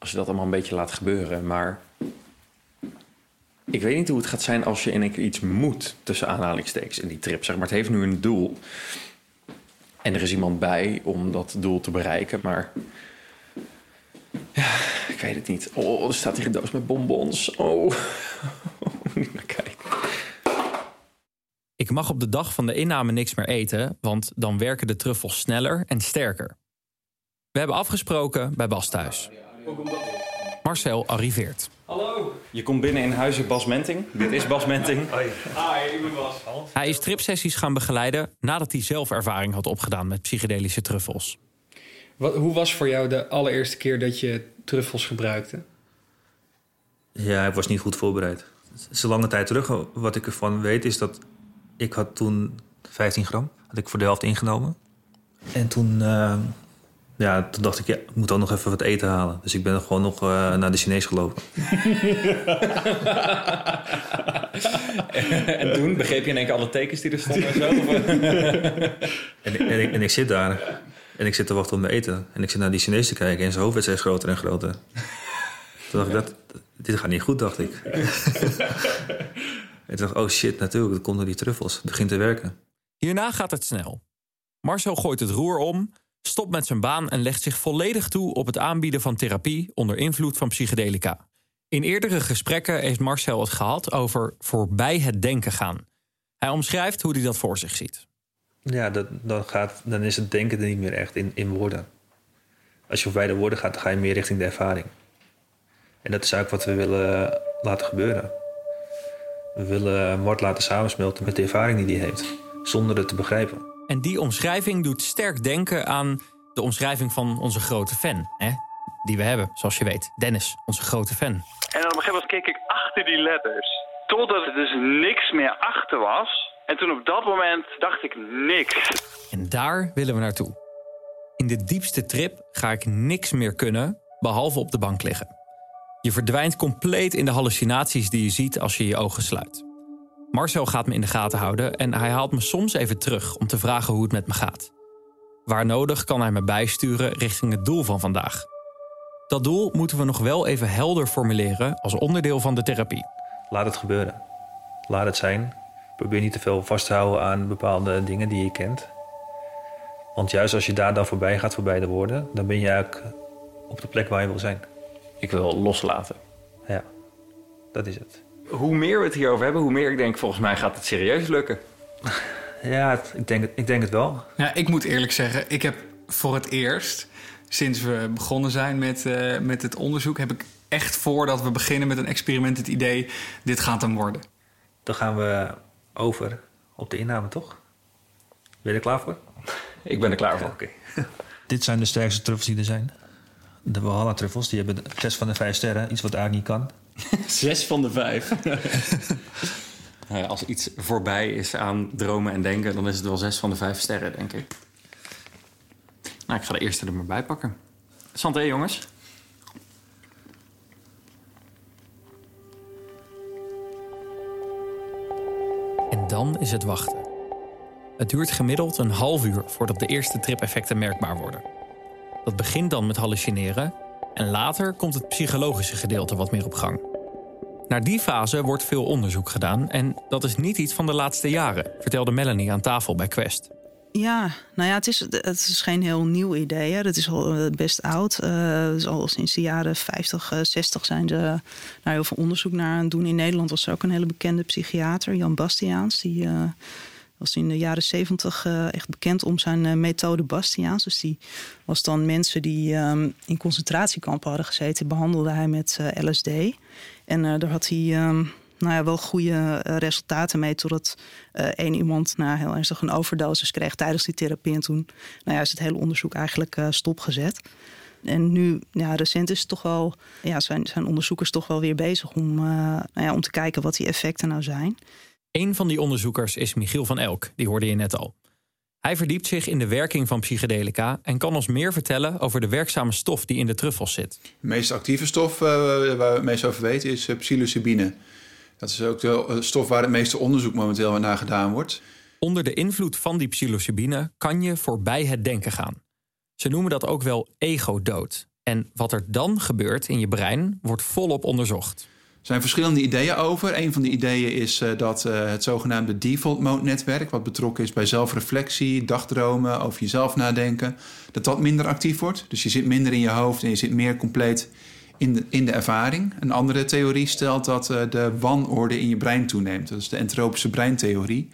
Als je dat allemaal een beetje laat gebeuren. Maar ik weet niet hoe het gaat zijn als je in één keer iets moet tussen aanhalingstekens in die trip. Zeg maar, het heeft nu een doel. En er is iemand bij om dat doel te bereiken. Maar ja, ik weet het niet. Oh, er staat hier een doos met bonbons. Oh, (laughs) niet naar kijken.
Ik mag op de dag van de inname niks meer eten, want dan werken de truffels sneller en sterker. We hebben afgesproken bij Bas thuis. Marcel arriveert.
Hallo. Je komt binnen in huizen Bas Menting. Dit is Bas Menting.
Hi, ik ben Bas.
Hij is tripsessies gaan begeleiden nadat hij zelf ervaring had opgedaan met psychedelische truffels.
Wat, hoe was voor jou de allereerste keer dat je truffels gebruikte?
Ja, ik was niet goed voorbereid. Het is een lange tijd terug. Wat ik ervan weet is dat ik had toen 15 gram. Had ik voor de helft ingenomen. En toen, eh, ja, toen dacht ik, ja, ik moet ook nog even wat eten halen. Dus ik ben gewoon nog eh, naar de Chinees gelopen. (laughs)
en toen begreep je in één keer alle tekens die er stonden en zo? Of- (laughs)
En, ik- en, ik, en ik zit daar. En ik zit te wachten op mijn eten. En ik zit naar die Chinees te kijken. En zijn hoofd werd steeds groter en groter. Toen dacht ik, dat, dit gaat niet goed, dacht ik. (laughs) en toen dacht ik, oh shit, natuurlijk. Dat komt door die truffels. Het begint te werken.
Hierna gaat het snel. Marcel gooit het roer om, stopt met zijn baan en legt zich volledig toe op het aanbieden van therapie onder invloed van psychedelica. In eerdere gesprekken heeft Marcel het gehad over voorbij het denken gaan. Hij omschrijft hoe hij dat voor zich ziet.
Ja, dat, dan, gaat, dan is het denken er niet meer echt in, in woorden. Als je voorbij de woorden gaat, dan ga je meer richting de ervaring. En dat is eigenlijk wat we willen laten gebeuren. We willen Mort laten samensmelten met de ervaring die hij heeft, zonder het te begrijpen.
En die omschrijving doet sterk denken aan de omschrijving van onze grote fan. Hè? Die we hebben, zoals je weet. Dennis, onze grote fan.
En op een gegeven moment keek ik achter die letters. Totdat er dus niks meer achter was. En toen op dat moment dacht ik niks.
En daar willen we naartoe. In de diepste trip ga ik niks meer kunnen, behalve op de bank liggen. Je verdwijnt compleet in de hallucinaties die je ziet als je je ogen sluit. Marcel gaat me in de gaten houden en hij haalt me soms even terug om te vragen hoe het met me gaat. Waar nodig kan hij me bijsturen richting het doel van vandaag. Dat doel moeten we nog wel even helder formuleren als onderdeel van de therapie.
Laat het gebeuren. Laat het zijn. Probeer niet te veel vast te houden aan bepaalde dingen die je kent. Want juist als je daar dan voorbij gaat, voorbij de woorden, dan ben je eigenlijk op de plek waar je wil zijn.
Ik wil loslaten.
Ja, dat is het.
Hoe meer we het hierover hebben, hoe meer ik denk, volgens mij gaat het serieus lukken. (laughs)
Ja, het- ik denk het, ik denk het wel.
Ja, ik moet eerlijk zeggen, ik heb voor het eerst, sinds we begonnen zijn met, eh, met het onderzoek, heb ik echt voordat we beginnen met een experiment het idee, dit gaat hem worden.
Dan gaan we over op de inname, toch? Ben je er klaar voor?
Ik ben er klaar voor.
Oké. (laughs) Dit zijn de sterkste truffels die er zijn. De Valhalla-truffels, die hebben zes van de vijf sterren. Iets wat eigenlijk niet kan. (laughs)
Zes van de vijf. (laughs) Nou ja, als iets voorbij is aan dromen en denken, dan is het wel zes van de vijf sterren, denk ik. Nou, ik ga de eerste er maar bij pakken. Santé, jongens.
En dan is het wachten. Het duurt gemiddeld een half uur voordat de eerste tripeffecten merkbaar worden. Dat begint dan met hallucineren en later komt het psychologische gedeelte wat meer op gang. Naar die fase wordt veel onderzoek gedaan en dat is niet iets van de laatste jaren, vertelde Melanie aan tafel bij Quest.
Ja, nou ja, het is, het is geen heel nieuw idee. Hè. Het is al eh, best oud. Eh, dus al sinds de jaren 50, eh, 60 zijn er nou, heel veel onderzoek naar aan het doen. In Nederland was er ook een hele bekende psychiater, Jan Bastiaans. Die eh, was in de jaren 70 eh, echt bekend om zijn eh, methode Bastiaans. Dus die was dan mensen die ehm, in concentratiekampen hadden gezeten, behandelde hij met eh, LSD. En daar had hij ehm, nou ja, wel goede resultaten mee. Totdat één iemand nou, heel ernstig een overdosis kreeg tijdens die therapie. En toen nou ja, is het hele onderzoek eigenlijk stopgezet. En nu, ja, recent is toch wel, ja, zijn, zijn onderzoekers toch wel weer bezig om, nou ja, om te kijken wat die effecten nou zijn.
Een van die onderzoekers is Michiel van Elk, die hoorde je net al. Hij verdiept zich in de werking van psychedelica en kan ons meer vertellen over de werkzame stof die in de truffels zit.
De meest actieve stof eh, waar we het meest over weten is eh, psilocybine. Dat is ook de eh, stof waar het meeste onderzoek momenteel naar gedaan wordt.
Onder de invloed van die psilocybine kan je voorbij het denken gaan. Ze noemen dat ook wel ego-dood. En wat er dan gebeurt in je brein wordt volop onderzocht.
Er zijn verschillende ideeën over. Een van de ideeën is eh, dat eh, het zogenaamde default mode netwerk, wat betrokken is bij zelfreflectie, dagdromen, over jezelf nadenken, dat dat minder actief wordt. Dus je zit minder in je hoofd en je zit meer compleet in de, in de ervaring. Een andere theorie stelt dat eh, de wanorde in je brein toeneemt. Dat is de entropische breintheorie.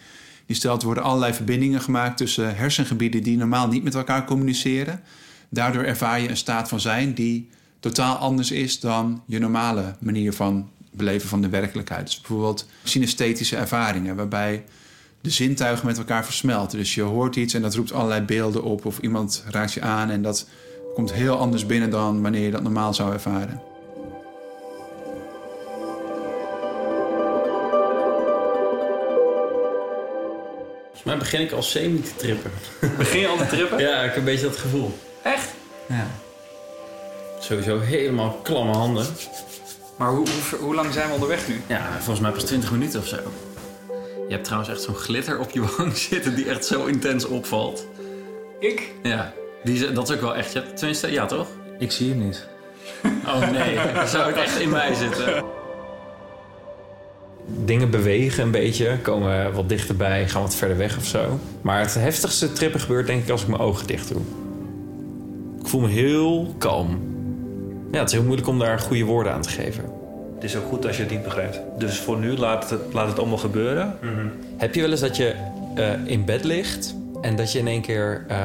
Die stelt er worden allerlei verbindingen gemaakt tussen hersengebieden die normaal niet met elkaar communiceren. Daardoor ervaar je een staat van zijn die totaal anders is dan je normale manier van beleven van de werkelijkheid. Dus bijvoorbeeld synesthetische ervaringen, waarbij de zintuigen met elkaar versmelten. Dus je hoort iets en dat roept allerlei beelden op, of iemand raakt je aan en dat komt heel anders binnen dan wanneer je dat normaal zou ervaren.
Volgens mij begin ik al semi te trippen. (laughs)
Begin je al te trippen?
Ja, ik heb een beetje dat gevoel.
Echt?
Ja. Sowieso helemaal klamme handen.
Maar hoe, hoe, hoe lang zijn we onderweg nu?
Ja, volgens mij pas 20 minuten of zo. Je hebt trouwens echt zo'n glitter op je wang (laughs) zitten die echt zo intens opvalt.
Ik?
Ja, die, dat is ook wel echt. Je hebt, tenminste, ja toch?
Ik zie hem niet.
Oh nee, dan zou het echt in mij zitten. Dingen bewegen een beetje, komen wat dichterbij, gaan wat verder weg of zo. Maar het heftigste trippen gebeurt denk ik als ik mijn ogen dicht doe. Ik voel me heel kalm. Ja, het is heel moeilijk om daar goede woorden aan te geven.
Het is ook goed als je het niet begrijpt. Dus voor nu laat het, laat het allemaal gebeuren.
Heb je wel eens dat je eh, in bed ligt en dat je in één keer eh,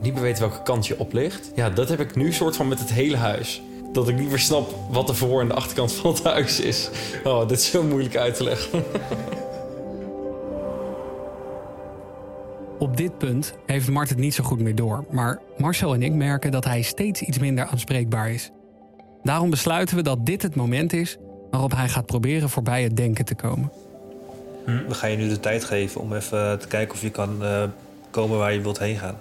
niet meer weet welke kant je op ligt? Ja, dat heb ik nu soort van met het hele huis. Dat ik niet meer snap wat de voor- en de achterkant van het huis is. Oh, dit is zo moeilijk uit te leggen. (laughs)
Op dit punt heeft Mart het niet zo goed meer door, maar Marcel en ik merken dat hij steeds iets minder aanspreekbaar is. Daarom besluiten we dat dit het moment is waarop hij gaat proberen voorbij het denken te komen.
We gaan je nu de tijd geven om even te kijken of je kan eh, komen waar je wilt heen gaan.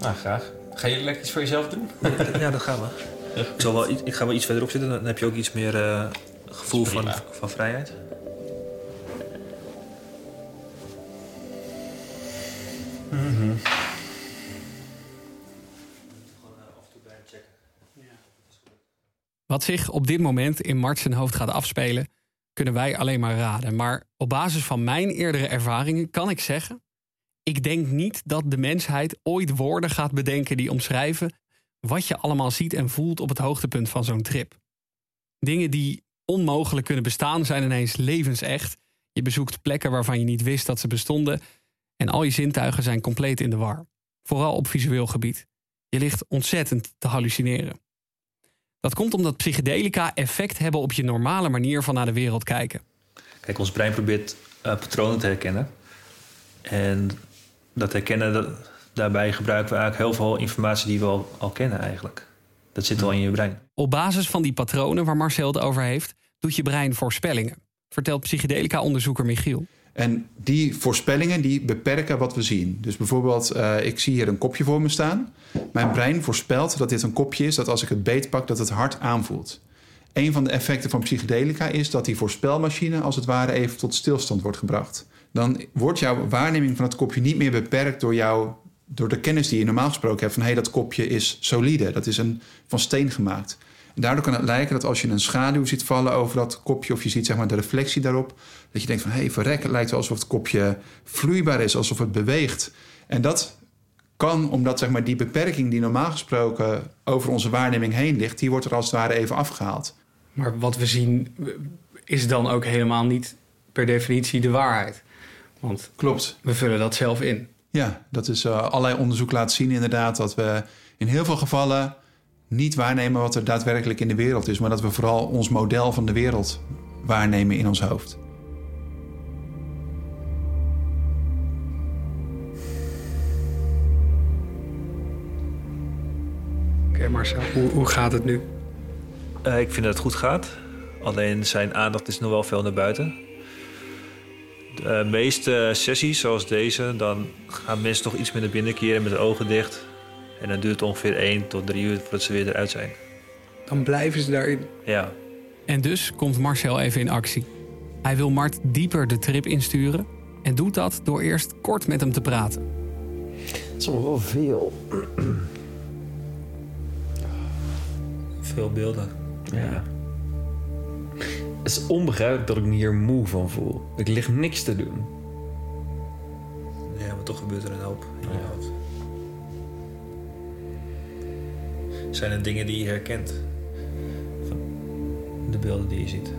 Ah, graag. Ga je lekker iets voor jezelf doen? (laughs)
ja, dat gaan we. Ik, zal wel, iets- ik ga wel iets verderop zitten, dan heb je ook iets meer eh, gevoel van, van vrijheid.
Wat zich op dit moment in Mart zijn hoofd gaat afspelen, kunnen wij alleen maar raden. Maar op basis van mijn eerdere ervaringen kan ik zeggen: ik denk niet dat de mensheid ooit woorden gaat bedenken die omschrijven wat je allemaal ziet en voelt op het hoogtepunt van zo'n trip. Dingen die onmogelijk kunnen bestaan zijn ineens levensecht. Je bezoekt plekken waarvan je niet wist dat ze bestonden en al je zintuigen zijn compleet in de war. Vooral op visueel gebied. Je ligt ontzettend te hallucineren. Dat komt omdat psychedelica effect hebben op je normale manier van naar de wereld kijken.
Kijk, ons brein probeert uh, patronen te herkennen. En dat herkennen, dat, daarbij gebruiken we eigenlijk heel veel informatie die we al, al kennen eigenlijk. Dat zit al in je brein.
Op basis van die patronen waar Marcel het over heeft, doet je brein voorspellingen. Vertelt psychedelica-onderzoeker Michiel.
En die voorspellingen die beperken wat we zien. Dus bijvoorbeeld, uh, ik zie hier een kopje voor me staan. Mijn brein voorspelt dat dit een kopje is dat als ik het beetpak, dat het hard aanvoelt. Een van de effecten van psychedelica is dat die voorspelmachine als het ware even tot stilstand wordt gebracht. Dan wordt jouw waarneming van het kopje niet meer beperkt door, jou, door de kennis die je normaal gesproken hebt van hé, hey, dat kopje is solide, dat is een, van steen gemaakt. En daardoor kan het lijken dat als je een schaduw ziet vallen over dat kopje... of je ziet zeg maar, de reflectie daarop... dat je denkt van, hé, hey, verrek, het lijkt wel alsof het kopje vloeibaar is... alsof het beweegt. En dat kan, omdat zeg maar, die beperking die normaal gesproken... over onze waarneming heen ligt... die wordt er als het ware even afgehaald.
Maar wat we zien is dan ook helemaal niet per definitie de waarheid. Want
Klopt.
we vullen dat zelf in.
Ja, dat is uh, allerlei onderzoek laat zien inderdaad... dat we in heel veel gevallen niet waarnemen wat er daadwerkelijk in de wereld is, maar dat we vooral ons model van de wereld waarnemen in ons hoofd.
Marcel, hoe, hoe, gaat het nu?
Uh, ik vind dat het goed gaat. Alleen zijn aandacht is nog wel veel naar buiten. De meeste sessies, zoals deze, dan gaan mensen toch iets meer naar binnen keren met de ogen dicht. En dan duurt het ongeveer 1 tot 3 uur voordat ze weer eruit zijn.
Dan blijven ze daarin?
Ja.
En dus komt Marcel even in actie. Hij wil Mart dieper de trip insturen en doet dat door eerst kort met hem te praten.
Het is nog wel veel.
Veel beelden.
Ja. Het is onbegrijpelijk dat ik me hier moe van voel. Ik lig niks te doen.
Ja, maar toch gebeurt er een hoop in je hoofd. Zijn er dingen die je herkent? Van de beelden die je ziet.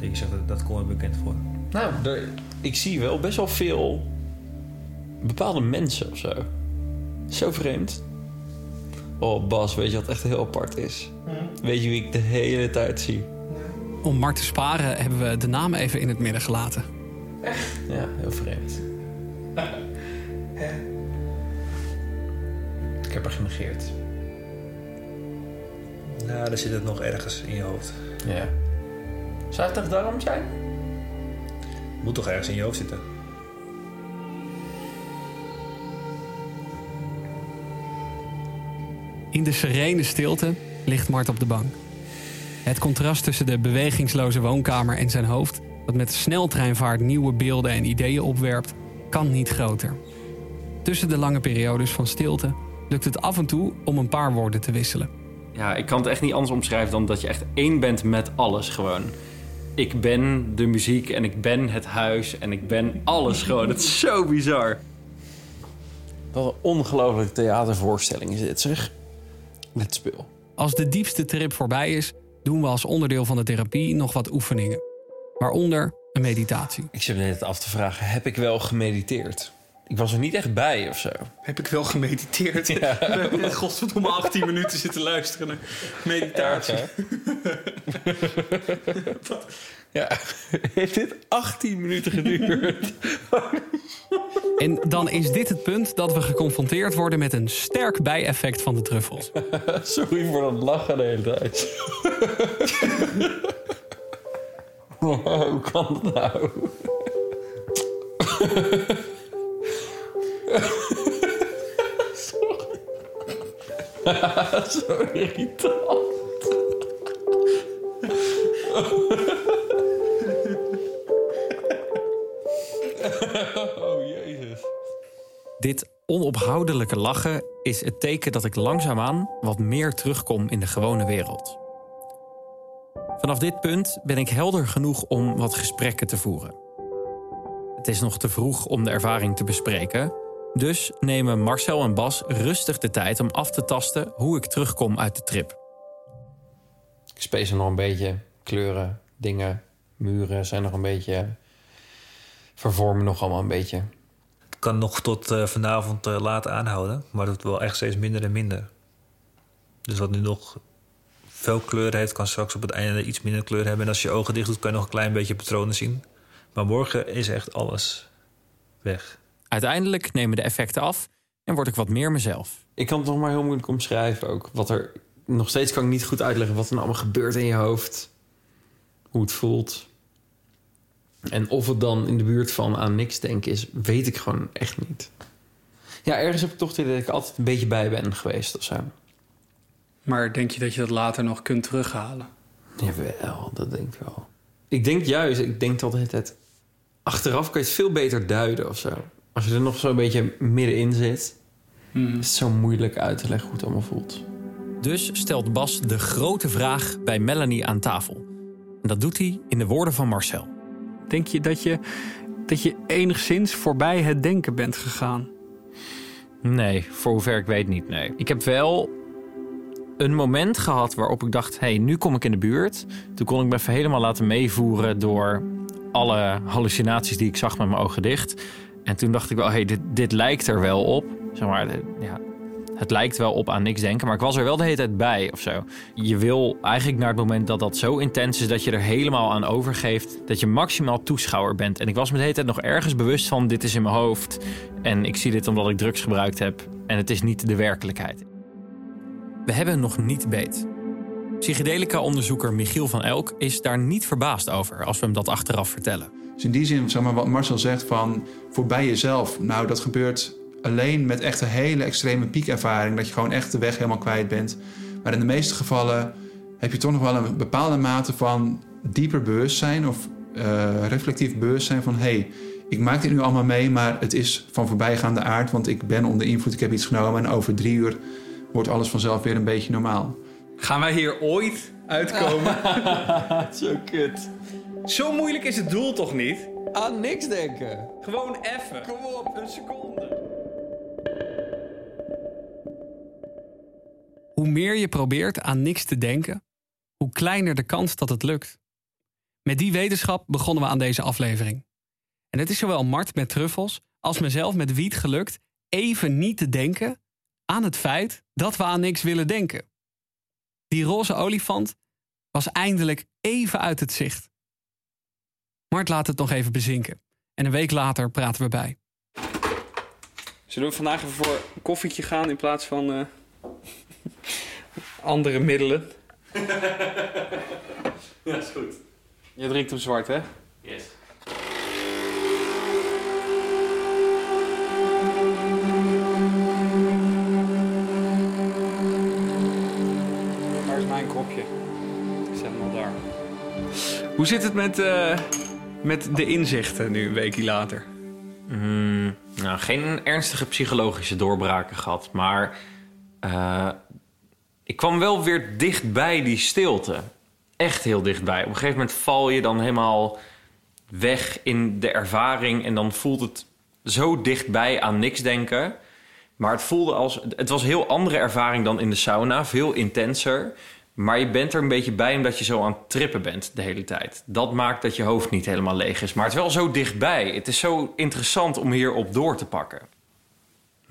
Dat je zegt, dat, dat komt me bekend voor.
Nou, ik zie wel best wel veel bepaalde mensen of zo. Zo vreemd. Oh, Bas, weet je wat echt heel apart is? Weet je wie ik de hele tijd zie?
Om Mart te sparen hebben we de naam even in het midden gelaten.
Echt? Ja, heel vreemd. (laughs) ik heb er genegeerd.
Nou, dan zit het nog ergens in je hoofd.
Ja. Zou het toch daarom zijn?
Moet toch ergens in je hoofd zitten?
In de serene stilte ligt Mart op de bank. Het contrast tussen de bewegingsloze woonkamer en zijn hoofd, dat met sneltreinvaart nieuwe beelden en ideeën opwerpt, kan niet groter. Tussen de lange periodes van stilte lukt het af en toe om een paar woorden te wisselen.
Ja, ik kan het echt niet anders omschrijven dan dat je echt één bent met alles gewoon. Ik ben de muziek en ik ben het huis en ik ben alles gewoon. Het is zo bizar. Wat een ongelooflijke theatervoorstelling is dit, zeg. Met speel.
Als de diepste trip voorbij is, doen we als onderdeel van de therapie nog wat oefeningen. Waaronder een meditatie.
Ik zit me net af te vragen, heb ik wel gemediteerd? Ik was er niet echt bij of zo.
Heb ik wel gemediteerd? Ja. (laughs) We hebben godverdomme 18 minuten zitten luisteren naar meditatie. (laughs)
Ja, ja. (laughs) heeft dit 18 minuten geduurd? (laughs)
en dan is dit het punt dat we geconfronteerd worden met een sterk bijeffect van de truffels. (laughs)
Sorry voor dat lachen de hele tijd. Hoe kan dat nou? Sorry. Zo irritant.
Dit onophoudelijke lachen is het teken dat ik langzaamaan wat meer terugkom in de gewone wereld.
Vanaf dit punt ben ik helder genoeg om wat gesprekken te voeren. Het is nog te vroeg om de ervaring te bespreken, dus nemen Marcel en Bas rustig de tijd om af te tasten hoe ik terugkom uit de trip.
Ik space nog een beetje. Kleuren, dingen, muren zijn nog een beetje... Vervormen nog allemaal een beetje.
Kan nog tot eh, vanavond eh, laat aanhouden, maar het wordt wel echt steeds minder en minder. Dus wat nu nog veel kleur heeft, kan straks op het einde iets minder kleur hebben. En als je je ogen dicht doet, kan je nog een klein beetje patronen zien. Maar morgen is echt alles weg.
Uiteindelijk nemen de effecten af en word ik wat meer mezelf.
Ik kan het nog maar heel moeilijk omschrijven ook. Wat er nog steeds kan ik niet goed uitleggen wat er nou allemaal gebeurt in je hoofd. Hoe het voelt. En of het dan in de buurt van aan niks denken is, weet ik gewoon echt niet. Ja, ergens heb ik toch dat ik altijd een beetje bij ben geweest of zo.
Maar denk je dat je dat later nog kunt terughalen?
Jawel, dat denk ik wel. Ik denk juist, ik denk altijd het... Achteraf kan je het veel beter duiden of zo. Als je er nog zo'n beetje middenin zit... is het zo moeilijk uit te leggen hoe het allemaal voelt.
Dus stelt Bas de grote vraag bij Melanie aan tafel. En dat doet hij in de woorden van Marcel.
Denk je dat je, dat je enigszins voorbij het denken bent gegaan?
Nee, voor hoever ik weet niet, nee. Ik heb wel een moment gehad waarop ik dacht... hé, hey, nu kom ik in de buurt. Toen kon ik me helemaal laten meevoeren... door alle hallucinaties die ik zag met mijn ogen dicht. En toen dacht ik wel, hé, hey, dit, dit lijkt er wel op. Zeg maar, ja, het lijkt wel op aan niks denken, maar ik was er wel de hele tijd bij of zo. Je wil eigenlijk naar het moment dat dat zo intens is dat je er helemaal aan overgeeft, dat je maximaal toeschouwer bent. En ik was me de hele tijd nog ergens bewust van: dit is in mijn hoofd. En ik zie dit omdat ik drugs gebruikt heb. En het is niet de werkelijkheid. We hebben nog niet beet. Psychedelica-onderzoeker Michiel van Elk is daar niet verbaasd over als we hem dat achteraf vertellen.
Dus in die zin, zeg maar, wat Marcel zegt van voorbij jezelf. Nou, dat gebeurt alleen met echt een hele extreme piekervaring. Dat je gewoon echt de weg helemaal kwijt bent. Maar in de meeste gevallen heb je toch nog wel een bepaalde mate van dieper bewustzijn of uh, reflectief bewustzijn van hé, hey, ik maak dit nu allemaal mee, maar het is van voorbijgaande aard, want ik ben onder invloed, ik heb iets genomen en over drie uur wordt alles vanzelf weer een beetje normaal.
Gaan wij hier ooit uitkomen? (laughs)
Zo kut.
Zo moeilijk is het doel toch niet?
Aan niks denken.
Gewoon even.
Kom op, een seconde.
Hoe meer je probeert aan niks te denken, hoe kleiner de kans dat het lukt. Met die wetenschap begonnen we aan deze aflevering. En het is zowel Mart met truffels als mezelf met wiet gelukt even niet te denken aan het feit dat we aan niks willen denken. Die roze olifant was eindelijk even uit het zicht. Mart laat het nog even bezinken. En een week later praten we bij.
Zullen we vandaag even voor een koffietje gaan in plaats van uh, (laughs) andere middelen? (laughs)
ja, is goed.
Je drinkt hem zwart, hè?
Yes.
Waar is mijn kopje? Zet hem al daar. Hoe zit het met, uh, met de inzichten nu, een weekje later?
Mm, nou, geen ernstige psychologische doorbraken gehad. Maar uh, ik kwam wel weer dichtbij die stilte. Echt heel dichtbij. Op een gegeven moment val je dan helemaal weg in de ervaring. En dan voelt het zo dichtbij aan niks denken. Maar het voelde als. Het was een heel andere ervaring dan in de sauna. Veel intenser. Maar je bent er een beetje bij omdat je zo aan het trippen bent de hele tijd. Dat maakt dat je hoofd niet helemaal leeg is. Maar het is wel zo dichtbij. Het is zo interessant om hierop door te pakken.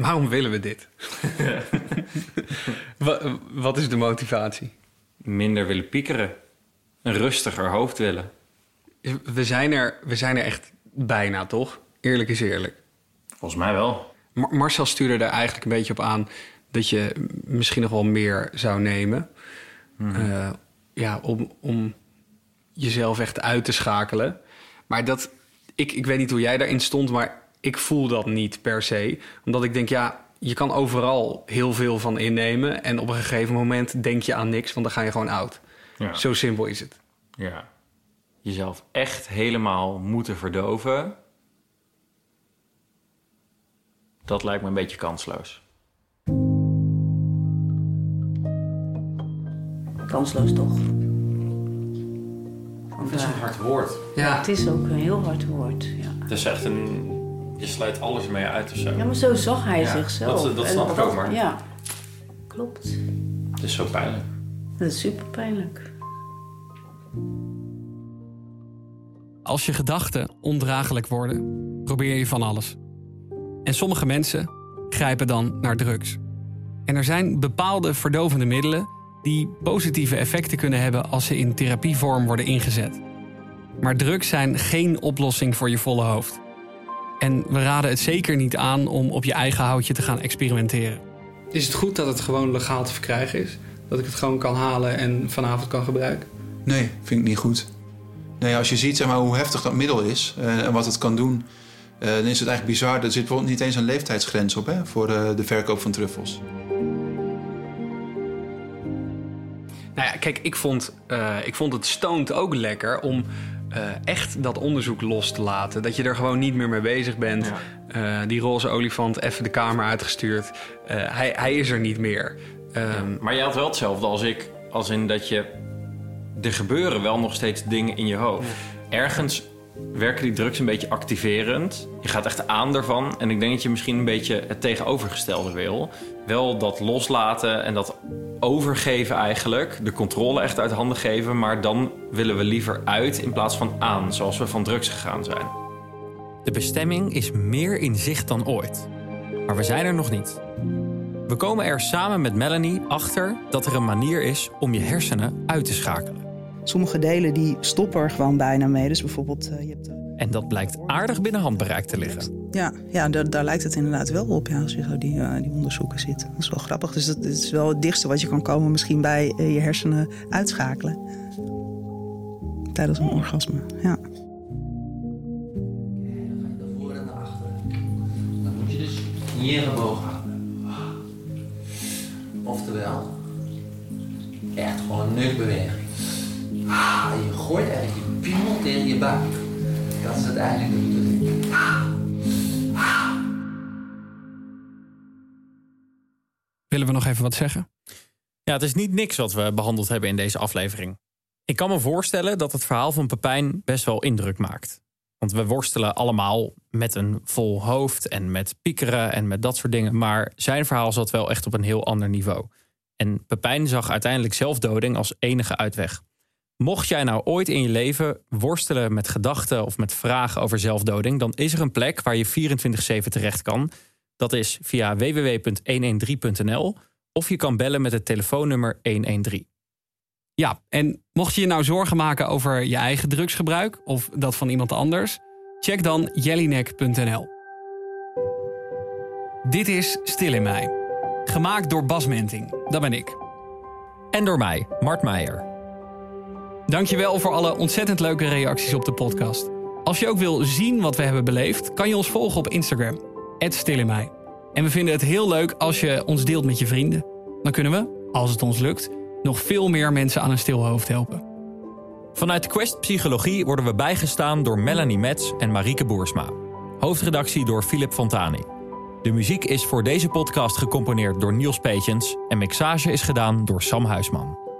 Waarom willen we dit? (laughs) wat, is de motivatie?
Minder willen piekeren. Een rustiger hoofd willen.
We zijn er, we zijn er echt bijna, toch? Eerlijk is eerlijk.
Volgens mij wel.
Mar Marcel stuurde er eigenlijk een beetje op aan... dat je misschien nog wel meer zou nemen... Mm -hmm. uh, ja, om, om jezelf echt uit te schakelen. Maar dat, ik, ik weet niet hoe jij daarin stond, maar ik voel dat niet per se. Omdat ik denk, ja, je kan overal heel veel van innemen. En op een gegeven moment denk je aan niks, want dan ga je gewoon oud. Ja. Zo simpel is het.
Ja. Jezelf echt helemaal moeten verdoven. Dat lijkt me een beetje kansloos.
Kansloos toch?
Dat is een hard woord.
Ja. Het is ook een heel hard woord. Ja.
Het is echt een... Je sluit alles mee uit of zo.
ja, maar zo zag hij
Ja,
zichzelf.
Dat, dat
En
snap ik ook, maar
Ja, klopt.
het is zo pijnlijk.
Dat is super pijnlijk.
Als je gedachten ondraaglijk worden, probeer je van alles. En sommige mensen grijpen dan naar drugs. En er zijn bepaalde verdovende middelen die positieve effecten kunnen hebben als ze in therapievorm worden ingezet. Maar drugs zijn geen oplossing voor je volle hoofd. En we raden het zeker niet aan om op je eigen houtje te gaan experimenteren. Is het goed dat het gewoon legaal te verkrijgen is? Dat ik het gewoon kan halen en vanavond kan gebruiken?
Nee, vind ik niet goed. Nee, als je ziet zeg maar, hoe heftig dat middel is eh, en wat het kan doen, eh, dan is het eigenlijk bizar. Er zit bijvoorbeeld niet eens een leeftijdsgrens op hè, voor eh, de verkoop van truffels.
Nou ja, kijk, ik vond, eh, ik vond het stoned ook lekker om eh, echt dat onderzoek los te laten. Dat je er gewoon niet meer mee bezig bent. Eh, die roze olifant even de kamer uitgestuurd. Eh, hij, hij is er niet meer. Ehm,
Maar je had wel hetzelfde als ik. Als in dat je... Er gebeuren wel nog steeds dingen in je hoofd. Ergens werken die drugs een beetje activerend. Je gaat echt aan ervan. En ik denk dat je misschien een beetje het tegenovergestelde wil. Wel dat loslaten en dat overgeven eigenlijk. De controle echt uit handen geven. Maar dan willen we liever uit in plaats van aan. Zoals we van drugs gegaan zijn.
De bestemming is meer in zicht dan ooit. Maar we zijn er nog niet. We komen er samen met Melanie achter dat er een manier is om je hersenen uit te schakelen.
Sommige delen die stoppen er gewoon bijna mee. Dus bijvoorbeeld, eh, je hebt, eh,
En dat blijkt aardig binnen handbereik te liggen.
ja, ja daar, daar lijkt het inderdaad wel op ja, als je zo die, eh, die onderzoeken ziet. Dat is wel grappig. Dus dat, dat is wel het dichtste wat je kan komen misschien bij je hersenen uitschakelen. Tijdens een orgasme, ja.
voor en naar achteren. Dan moet je dus hier gebogen houden. Oftewel, echt gewoon een neukbeweging. Ah, je gooit eigenlijk je piemel tegen je buik. Dat is uiteindelijk de bedoeling.
Willen we nog even wat zeggen?
Ja, het is niet niks wat we behandeld hebben in deze aflevering. Ik kan me voorstellen dat het verhaal van Pepijn best wel indruk maakt. Want we worstelen allemaal met een vol hoofd en met piekeren en met dat soort dingen. Maar zijn verhaal zat wel echt op een heel ander niveau. En Pepijn zag uiteindelijk zelfdoding als enige uitweg. Mocht jij nou ooit in je leven worstelen met gedachten of met vragen over zelfdoding, dan is er een plek waar je 24-7 terecht kan. Dat is via www.113.nl of je kan bellen met het telefoonnummer 113.
Ja, en mocht je je nou zorgen maken over je eigen drugsgebruik of dat van iemand anders, check dan jellyneck.nl. Dit is Stil in mij. Gemaakt door Bas Menting, dat ben ik.
En door mij, Mart Meijer.
Dankjewel voor alle ontzettend leuke reacties op de podcast. Als je ook wil zien wat we hebben beleefd, kan je ons volgen op Instagram. Stil in mij. En we vinden het heel leuk als je ons deelt met je vrienden. Dan kunnen we, als het ons lukt, nog veel meer mensen aan een stil hoofd helpen.
Vanuit Quest Psychologie worden we bijgestaan door Melanie Metz en Marieke Boersma. Hoofdredactie door Philip Fontani. De muziek is voor deze podcast gecomponeerd door Niels Peetjens en mixage is gedaan door Sam Huisman.